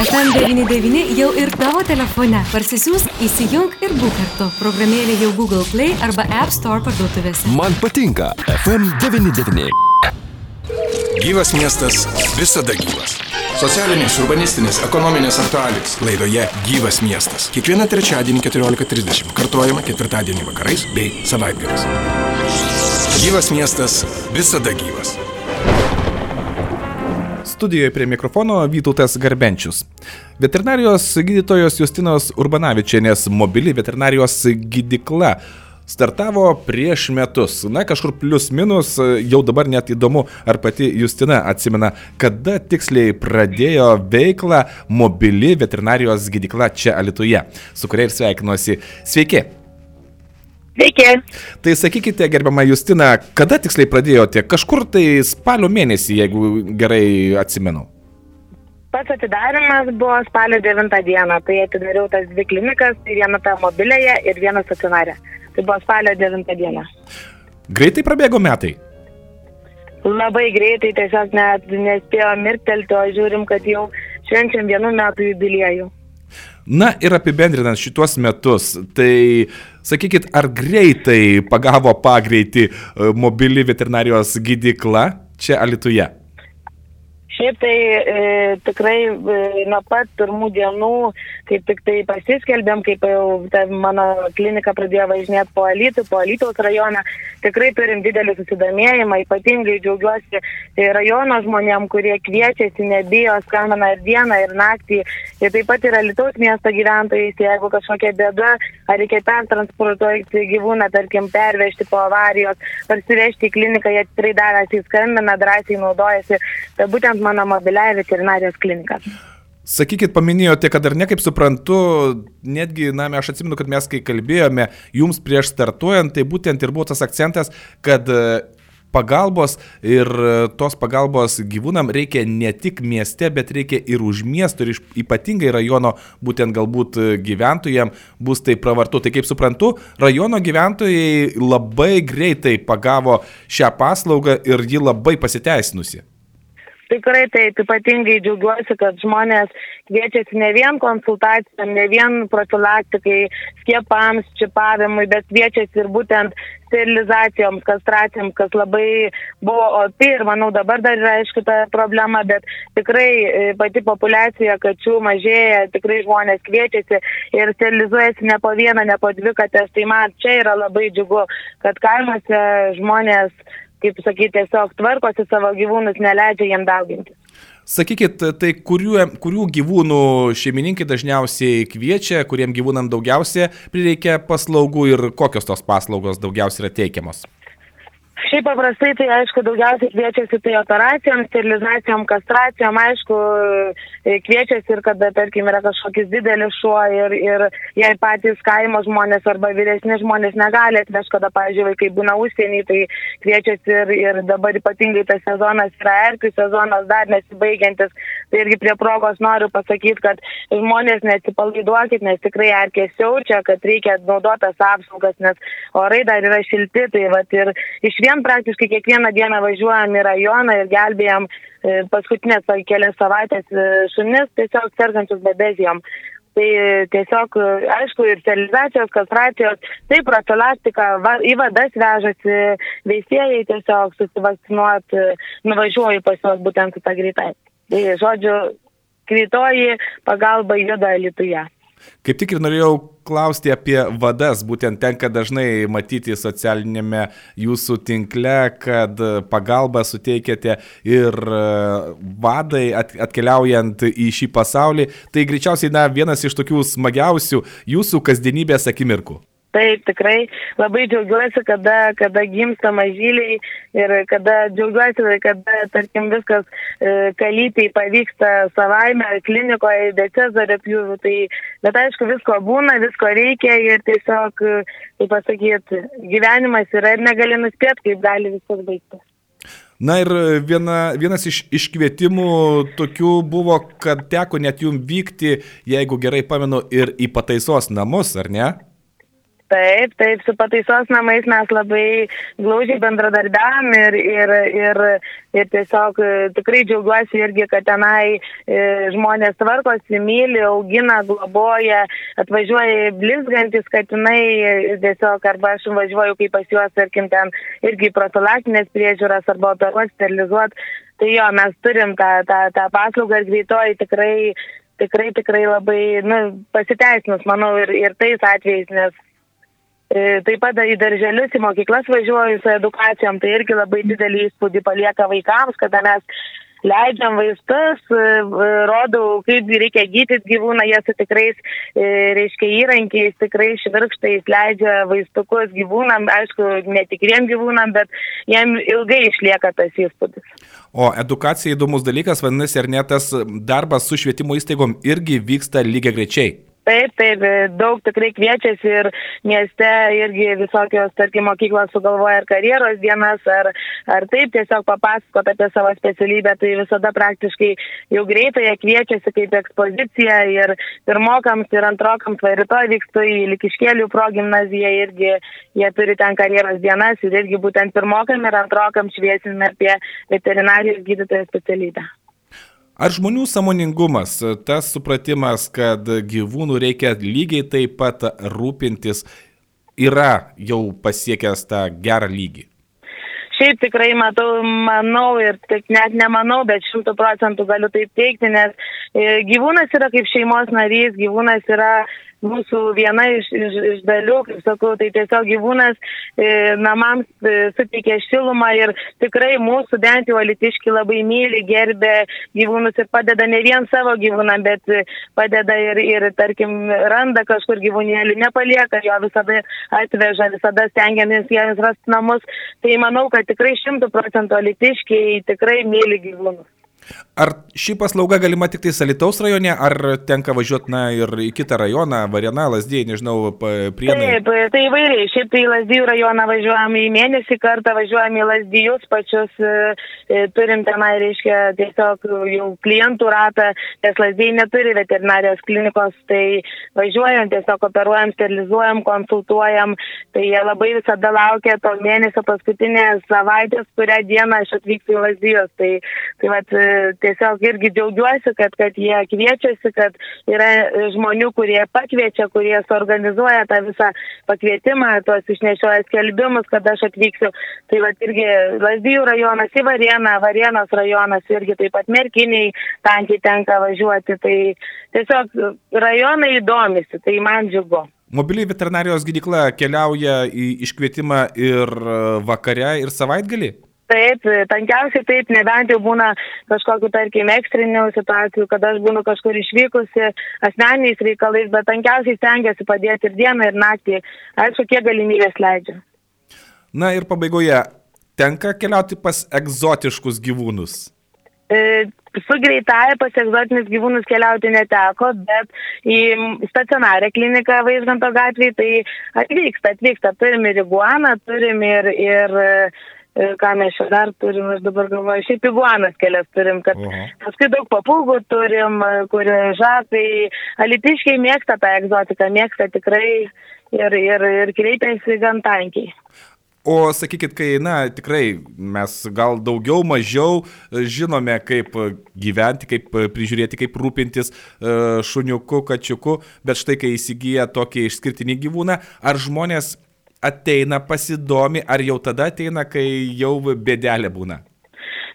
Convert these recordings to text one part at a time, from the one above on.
FM99 jau ir tavo telefone. Parsisiųsk, įsijung ir būk kartu. Programėlė jau Google Play arba App Store parduotuvėse. Man patinka FM99. Gyvas miestas visada gyvas. Socialinės, urbanistinės, ekonominės aktualijos laidoje Gyvas miestas. Kiekvieną trečiadienį 14.30. Kartuojama ketvirtadienį vakarais bei savaitgaliais. Gyvas miestas visada gyvas. Studijoje prie mikrofono Vytautas Garbenčius. Veterinarijos gydytojos Justinos Urbanavičianės mobili veterinarijos gydikla startavo prieš metus. Na, kažkur plius minus, jau dabar net įdomu, ar pati Justina atsimena, kada tiksliai pradėjo veiklą mobili veterinarijos gydikla čia Alituje, su kuria ir sveikinuosi. Sveiki! Sveiki. Tai sakykite, gerbiama Justina, kada tiksliai pradėjote? Kažkur tai spalio mėnesį, jeigu gerai atsimenu. Pats atidarimas buvo spalio 9 dieną, tai atidariau tas dvi klinikas, tai vieną tą mobilėje ir vieną stacionarę. Tai buvo spalio 9 dieną. Greitai prabėgo metai. Labai greitai, tiesiog net nespėjo mirtelti, o žiūrim, kad jau švenčiam vienų metų jubiliejų. Na ir apibendrinant šituos metus, tai sakykit, ar greitai pagavo pagreitį e, mobili veterinarijos gydykla čia Alituje? Šiaip tai e, tikrai e, nuo pat pirmų dienų, kaip tik tai pasiskelbėm, kaip jau ta mano klinika pradėjo važinėti po Alytų, po Alytaus rajoną, tikrai turim didelį susidomėjimą, ypatingai džiaugiuosi tai rajono žmonėm, kurie kviečiasi, nebijo, skambina ir dieną, ir naktį. Ir taip pat yra Alytaus miesto gyventojai, tai jeigu kažkokia bėda, ar reikia pertransportuoti gyvūną, tarkim, pervežti po avarijos, parsivežti į kliniką, jie tikrai davęs įskambina, drąsiai naudojasi. Tai būtent mano mobiliai veterinarijos klinika. Sakykit, paminėjote, kad ar ne, kaip suprantu, netgi, na, aš atsimenu, kad mes kai kalbėjome jums prieš startuojant, tai būtent ir buvo tas akcentas, kad e, pagalbos ir e, tos pagalbos gyvūnam reikia ne tik mieste, bet reikia ir už miesto, ir ypatingai rajono, būtent galbūt e, gyventojams bus tai pravartu. Tai kaip suprantu, rajono gyventojai labai greitai pagavo šią paslaugą ir ji labai pasiteisinusi. Tikrai taip, ypatingai džiaugiuosi, kad žmonės kviečiasi ne vien konsultacijom, ne vien profilaktikai, skiepams, čipavimui, bet kviečiasi ir būtent sterilizacijoms, kastracijoms, kas labai buvo opi ir manau dabar dar yra aišku ta problema, bet tikrai e, pati populiacija kačių mažėja, tikrai žmonės kviečiasi ir sterilizuojasi ne po vieną, ne po dvi katės. Tai man čia yra labai džiugu, kad kaimuose žmonės kaip sakyti, tiesiog tvarkosi savo gyvūnus, neleidžia jiem dauginti. Sakykit, tai kurių, kurių gyvūnų šeimininkai dažniausiai kviečia, kuriem gyvūnam daugiausia prireikia paslaugų ir kokios tos paslaugos daugiausiai yra teikiamos? Šiaip paprastai tai aišku daugiausiai kviečiasi tai operacijom, sterilizacijom, kastracijom, aišku e, kviečiasi ir kada, tarkim, yra kažkokis didelis šuo ir, ir jei patys kaimo žmonės arba vyresni žmonės negali atvežti, kada, pavyzdžiui, vaikai būna užsienį, tai kviečiasi ir, ir dabar ypatingai tas sezonas yra erkių sezonas dar nesibaigiantis. Tai irgi prie progos noriu pasakyti, kad žmonės nesipalaiduokit, nes tikrai erkės siaučia, kad reikia naudotas apsaugas, nes orai dar yra šilti, tai vat ir iš vienos vien praktiškai kiekvieną dieną važiuojam į rajoną ir gelbėjom e, paskutinės kelias savaitės e, šunis tiesiog sergančius bebezijom. Tai tiesiog, aišku, ir sterilizacijos, kastracijos, tai profilaktika, va, į vadas vežasi, veisėjai tiesiog susivakcinuoti, nuvažiuoju pas juos būtent su tą greitai. Tai, žodžiu, greitoji pagalba juda Lietuvoje. Kaip tik ir norėjau klausti apie vadas, būtent tenka dažnai matyti socialinėme jūsų tinkle, kad pagalbą suteikiate ir e, vadai atkeliaujant į šį pasaulį. Tai greičiausiai na, vienas iš tokių smagiausių jūsų kasdienybės akimirkų. Taip, tikrai labai džiaugiuosi, kada, kada gimsta mažyliai ir kada džiaugiuosi, kada, tarkim, viskas e, kalypiai pavyksta savaime klinikoje, be cezario pjūvių. Tai, bet aišku, visko būna, visko reikia ir tiesiog, kaip pasakyti, gyvenimas yra ir negali nuspėti, kaip gali viskas baigtis. Na ir viena, vienas iš iškvietimų tokių buvo, kad teko net jum vykti, jeigu gerai pamenu, ir į pataisos namus, ar ne? Taip, taip, su pataisos namais mes labai glaužiai bendradarbiavam ir, ir, ir, ir tiesiog e, tikrai džiaugiuosi irgi, kad tenai e, žmonės tvarkosi, myli, augina, globoja, atvažiuoja blizgantis, kad jinai e, tiesiog arba aš važiuoju kaip pas juos, tarkim, ten irgi profilaktinės priežiūras arba operuoti, sterilizuoti. Tai jo, mes turim tą, tą, tą paslaugą ir greitoji tikrai, tikrai, tikrai labai nu, pasiteisinus, manau, ir, ir tais atvejais, nes taip pat į darželius, į mokyklas važiuoju su edukacijom, tai irgi labai didelį įspūdį palieka vaikams, kada mes leidžiam vaistus, e, rodau, kaip reikia gydyti gyvūną, jie su tikrais, e, reiškia, įrankiais, tikrai švirkštais leidžia vaistukus gyvūnam, aišku, netikriem gyvūnam, bet jiem ilgai išlieka tas įspūdis. O edukacija įdomus dalykas, vadinasi, ar net tas darbas su švietimo įstaigom irgi vyksta lygiai grečiai? Taip, taip, daug tikrai kviečiasi ir mieste irgi visokios, tarkim, mokyklos sugalvoja ar karjeros dienas, ar, ar taip tiesiog papasakot apie savo specialybę, tai visada praktiškai jau greitai jie kviečiasi kaip ekspozicija ir pirmokams ir antrokams, va rytoj vykstu į Likiškėlių progymnaziją irgi, jie turi ten karjeros dienas ir irgi būtent pirmokam ir antrokam šviesime apie veterinarijos gydytojo specialybę. Ar žmonių samoningumas, tas supratimas, kad gyvūnų reikia lygiai taip pat rūpintis, yra jau pasiekęs tą gerą lygį? Šiaip tikrai matau, manau ir tik net nemanau, bet šimtų procentų galiu taip teikti, nes gyvūnas yra kaip šeimos narys, gyvūnas yra mūsų viena iš, iš, iš dalių, kaip sakau, tai tiesiog gyvūnas e, namams e, suteikia šilumą ir tikrai mūsų bent jau alitiški labai myli, gerbė gyvūnus ir padeda ne vien savo gyvūną, bet padeda ir, ir tarkim, randa kažkur gyvūnėlį, nepalieka jo visada atveža, visada stengiamės jiems rasti namus. Tai manau, kad tikrai šimtų procentų alitiškiai tikrai myli gyvūnus. Ar ši paslauga galima tik tai Salitaus rajone, ar tenka važiuoti na, ir į kitą rajoną, Varieną, Lasdėjai, nežinau, Prienai? Taip, tai įvairiai. Šiaip tai Lasdijų rajoną važiuojam į mėnesį kartą, važiuojam į Lasdijus pačius, e, e, turim tenai, reiškia, tiesiog jau klientų ratą, nes Lasdijai neturi veterinarijos klinikos, tai važiuojam, tiesiog operuojam, sterilizuojam, konsultuojam, tai jie labai visada laukia to mėnesio paskutinės savaitės, kurią dieną aš atvyksiu į Lasdijus. Tai, tai vat, tiesiog irgi džiaugiuosi, kad, kad jie kviečiasi, kad yra žmonių, kurie pakviečia, kurie suorganizuoja tą visą pakvietimą, tuos išnešioja skelbimus, kad aš atvyksiu. Tai va irgi Lazdijų rajonas į Varieną, Varienos rajonas irgi taip pat merkiniai tankiai tenka važiuoti. Tai tiesiog rajonai įdomisi, tai man džiugu. Mobili veterinarijos gydykla keliauja į iškvietimą ir vakare, ir savaitgalį? Taip, tankiausiai taip, nebent jau būna kažkokiu, tarkim, ekstrinių situacijų, kada aš būnu kažkur išvykusi asmeniais reikalais, bet tankiausiai stengiasi padėti ir dieną, ir naktį. Aišku, kiek galimybės leidžia. Na ir pabaigoje, tenka keliauti pas egzotiškus gyvūnus? E, su greitaja pas egzotinius gyvūnus keliauti neteko, bet į stacionarę kliniką Vaisganto gatvėje tai atvyksta, atvyksta. Turim ir iguaną, turim ir, ir ką mes čia dar turim, aš dabar galvoju, šiaip iguanas kelias turim, kad -huh. paskui daug papūgų turim, kurie žatai, alitiškiai mėgsta tą egzotiką, mėgsta tikrai ir, ir, ir kreipiasi gan tankiai. O sakykit, kai, na, tikrai mes gal daugiau, mažiau žinome, kaip gyventi, kaip prižiūrėti, kaip rūpintis šuniuku, kačiuku, bet štai kai įsigyja tokį išskirtinį gyvūną, ar žmonės ateina, pasidomi, ar jau tada ateina, kai jau bėdelė būna?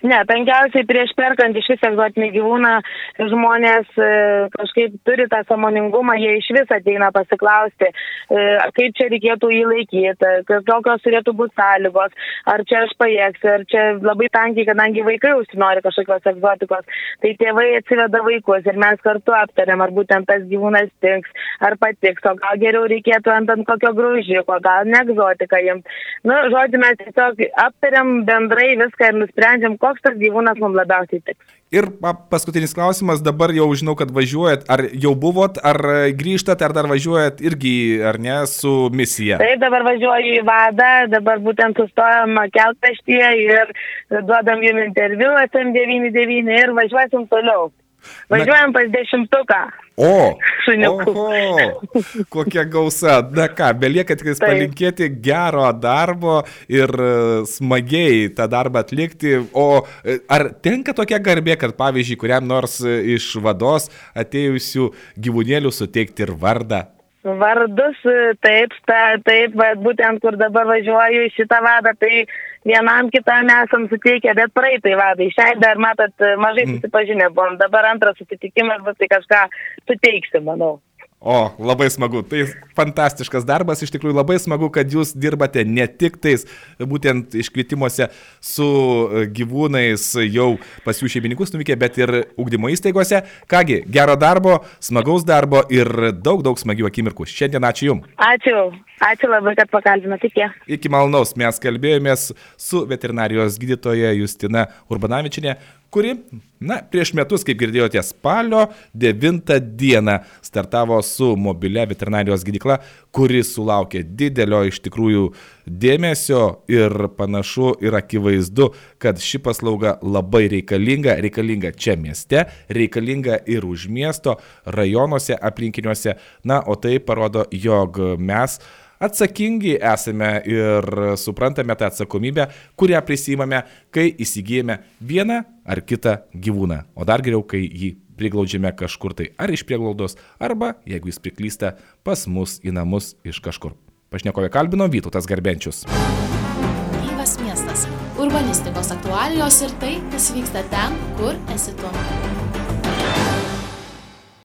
Ne, tankiausiai prieš perkant iš vis egzotinį gyvūną žmonės e, kažkaip turi tą samoningumą, jie iš vis ateina pasiklausti, e, kaip čia reikėtų jį laikyti, kokios turėtų būti sąlygos, ar čia aš pajėgsiu, ar čia labai tankiai, kadangi vaikai užsinori kažkokios egzotikos, tai tėvai atsiveda vaikus ir mes kartu aptariam, ar būtent tas gyvūnas tinks, ar patiks, o gal geriau reikėtų ant, ant kokio graužiko, gal ne egzotika jiems. Nu, žodžiu, mes tiesiog aptariam bendrai viską ir nusprendžiam, koks tas gyvūnas mums labiausiai tiks. Ir paskutinis klausimas, dabar jau žinau, kad važiuojat, ar jau buvot, ar grįžtat, ar dar važiuojat irgi, ar ne, su misija? Taip, dabar važiuoju į vadą, dabar būtent sustojam keltaštyje ir duodam jums interviu SM99 ir važiuosim toliau. Važiuojam pas dešimtuką. O, oho, kokia gausa. Na ką, belieka tik palinkėti gero darbo ir e, smagiai tą darbą atlikti. O e, ar tenka tokia garbė, kad pavyzdžiui, kuriam nors e, iš vados atėjusių gyvūnėlių suteikti ir vardą? Vardus, taip, ta, taip, bet būtent kur dabar važiuoju į šitą vadą, tai vienam kitam esam suteikę, bet praeitai vadai. Šiai dar, matot, mažai susipažinę buvom. Dabar antras susitikimas bus, tai kažką suteiksim, manau. O, labai smagu. Tai fantastiškas darbas. Iš tikrųjų labai smagu, kad jūs dirbate ne tik tais būtent iškvietimuose su gyvūnais jau pas jų šeimininkus nuvykę, bet ir ugdymo įstaigose. Kągi, gero darbo, smagaus darbo ir daug, daug smagių akimirkų. Šiandien ačiū Jums. Ačiū, ačiū labai, kad pakalbinote. Iki. Iki malonaus mes kalbėjomės su veterinarijos gydytoja Justina Urbanavičinė, kuri, na, prieš metus, kaip girdėjote, spalio 9 dieną startavo su mobilia veterinarijos gydykla, kuri sulaukė didelio iš tikrųjų dėmesio ir panašu ir akivaizdu, kad ši paslauga labai reikalinga, reikalinga čia mieste, reikalinga ir už miesto, rajonuose aplinkiniuose. Na, o tai parodo, jog mes atsakingi esame ir suprantame tą atsakomybę, kurią prisimame, kai įsigijame vieną ar kitą gyvūną. O dar geriau, kai jį priglaudžiame kažkur tai ar iš prieglaudos, arba jeigu jis priklysta pas mus į namus iš kažkur. Pašnekovė kalbino Vytautas Garbenčius. Gyvas miestas. Urbanistikos aktualijos ir tai, kas vyksta ten, kur esi tu.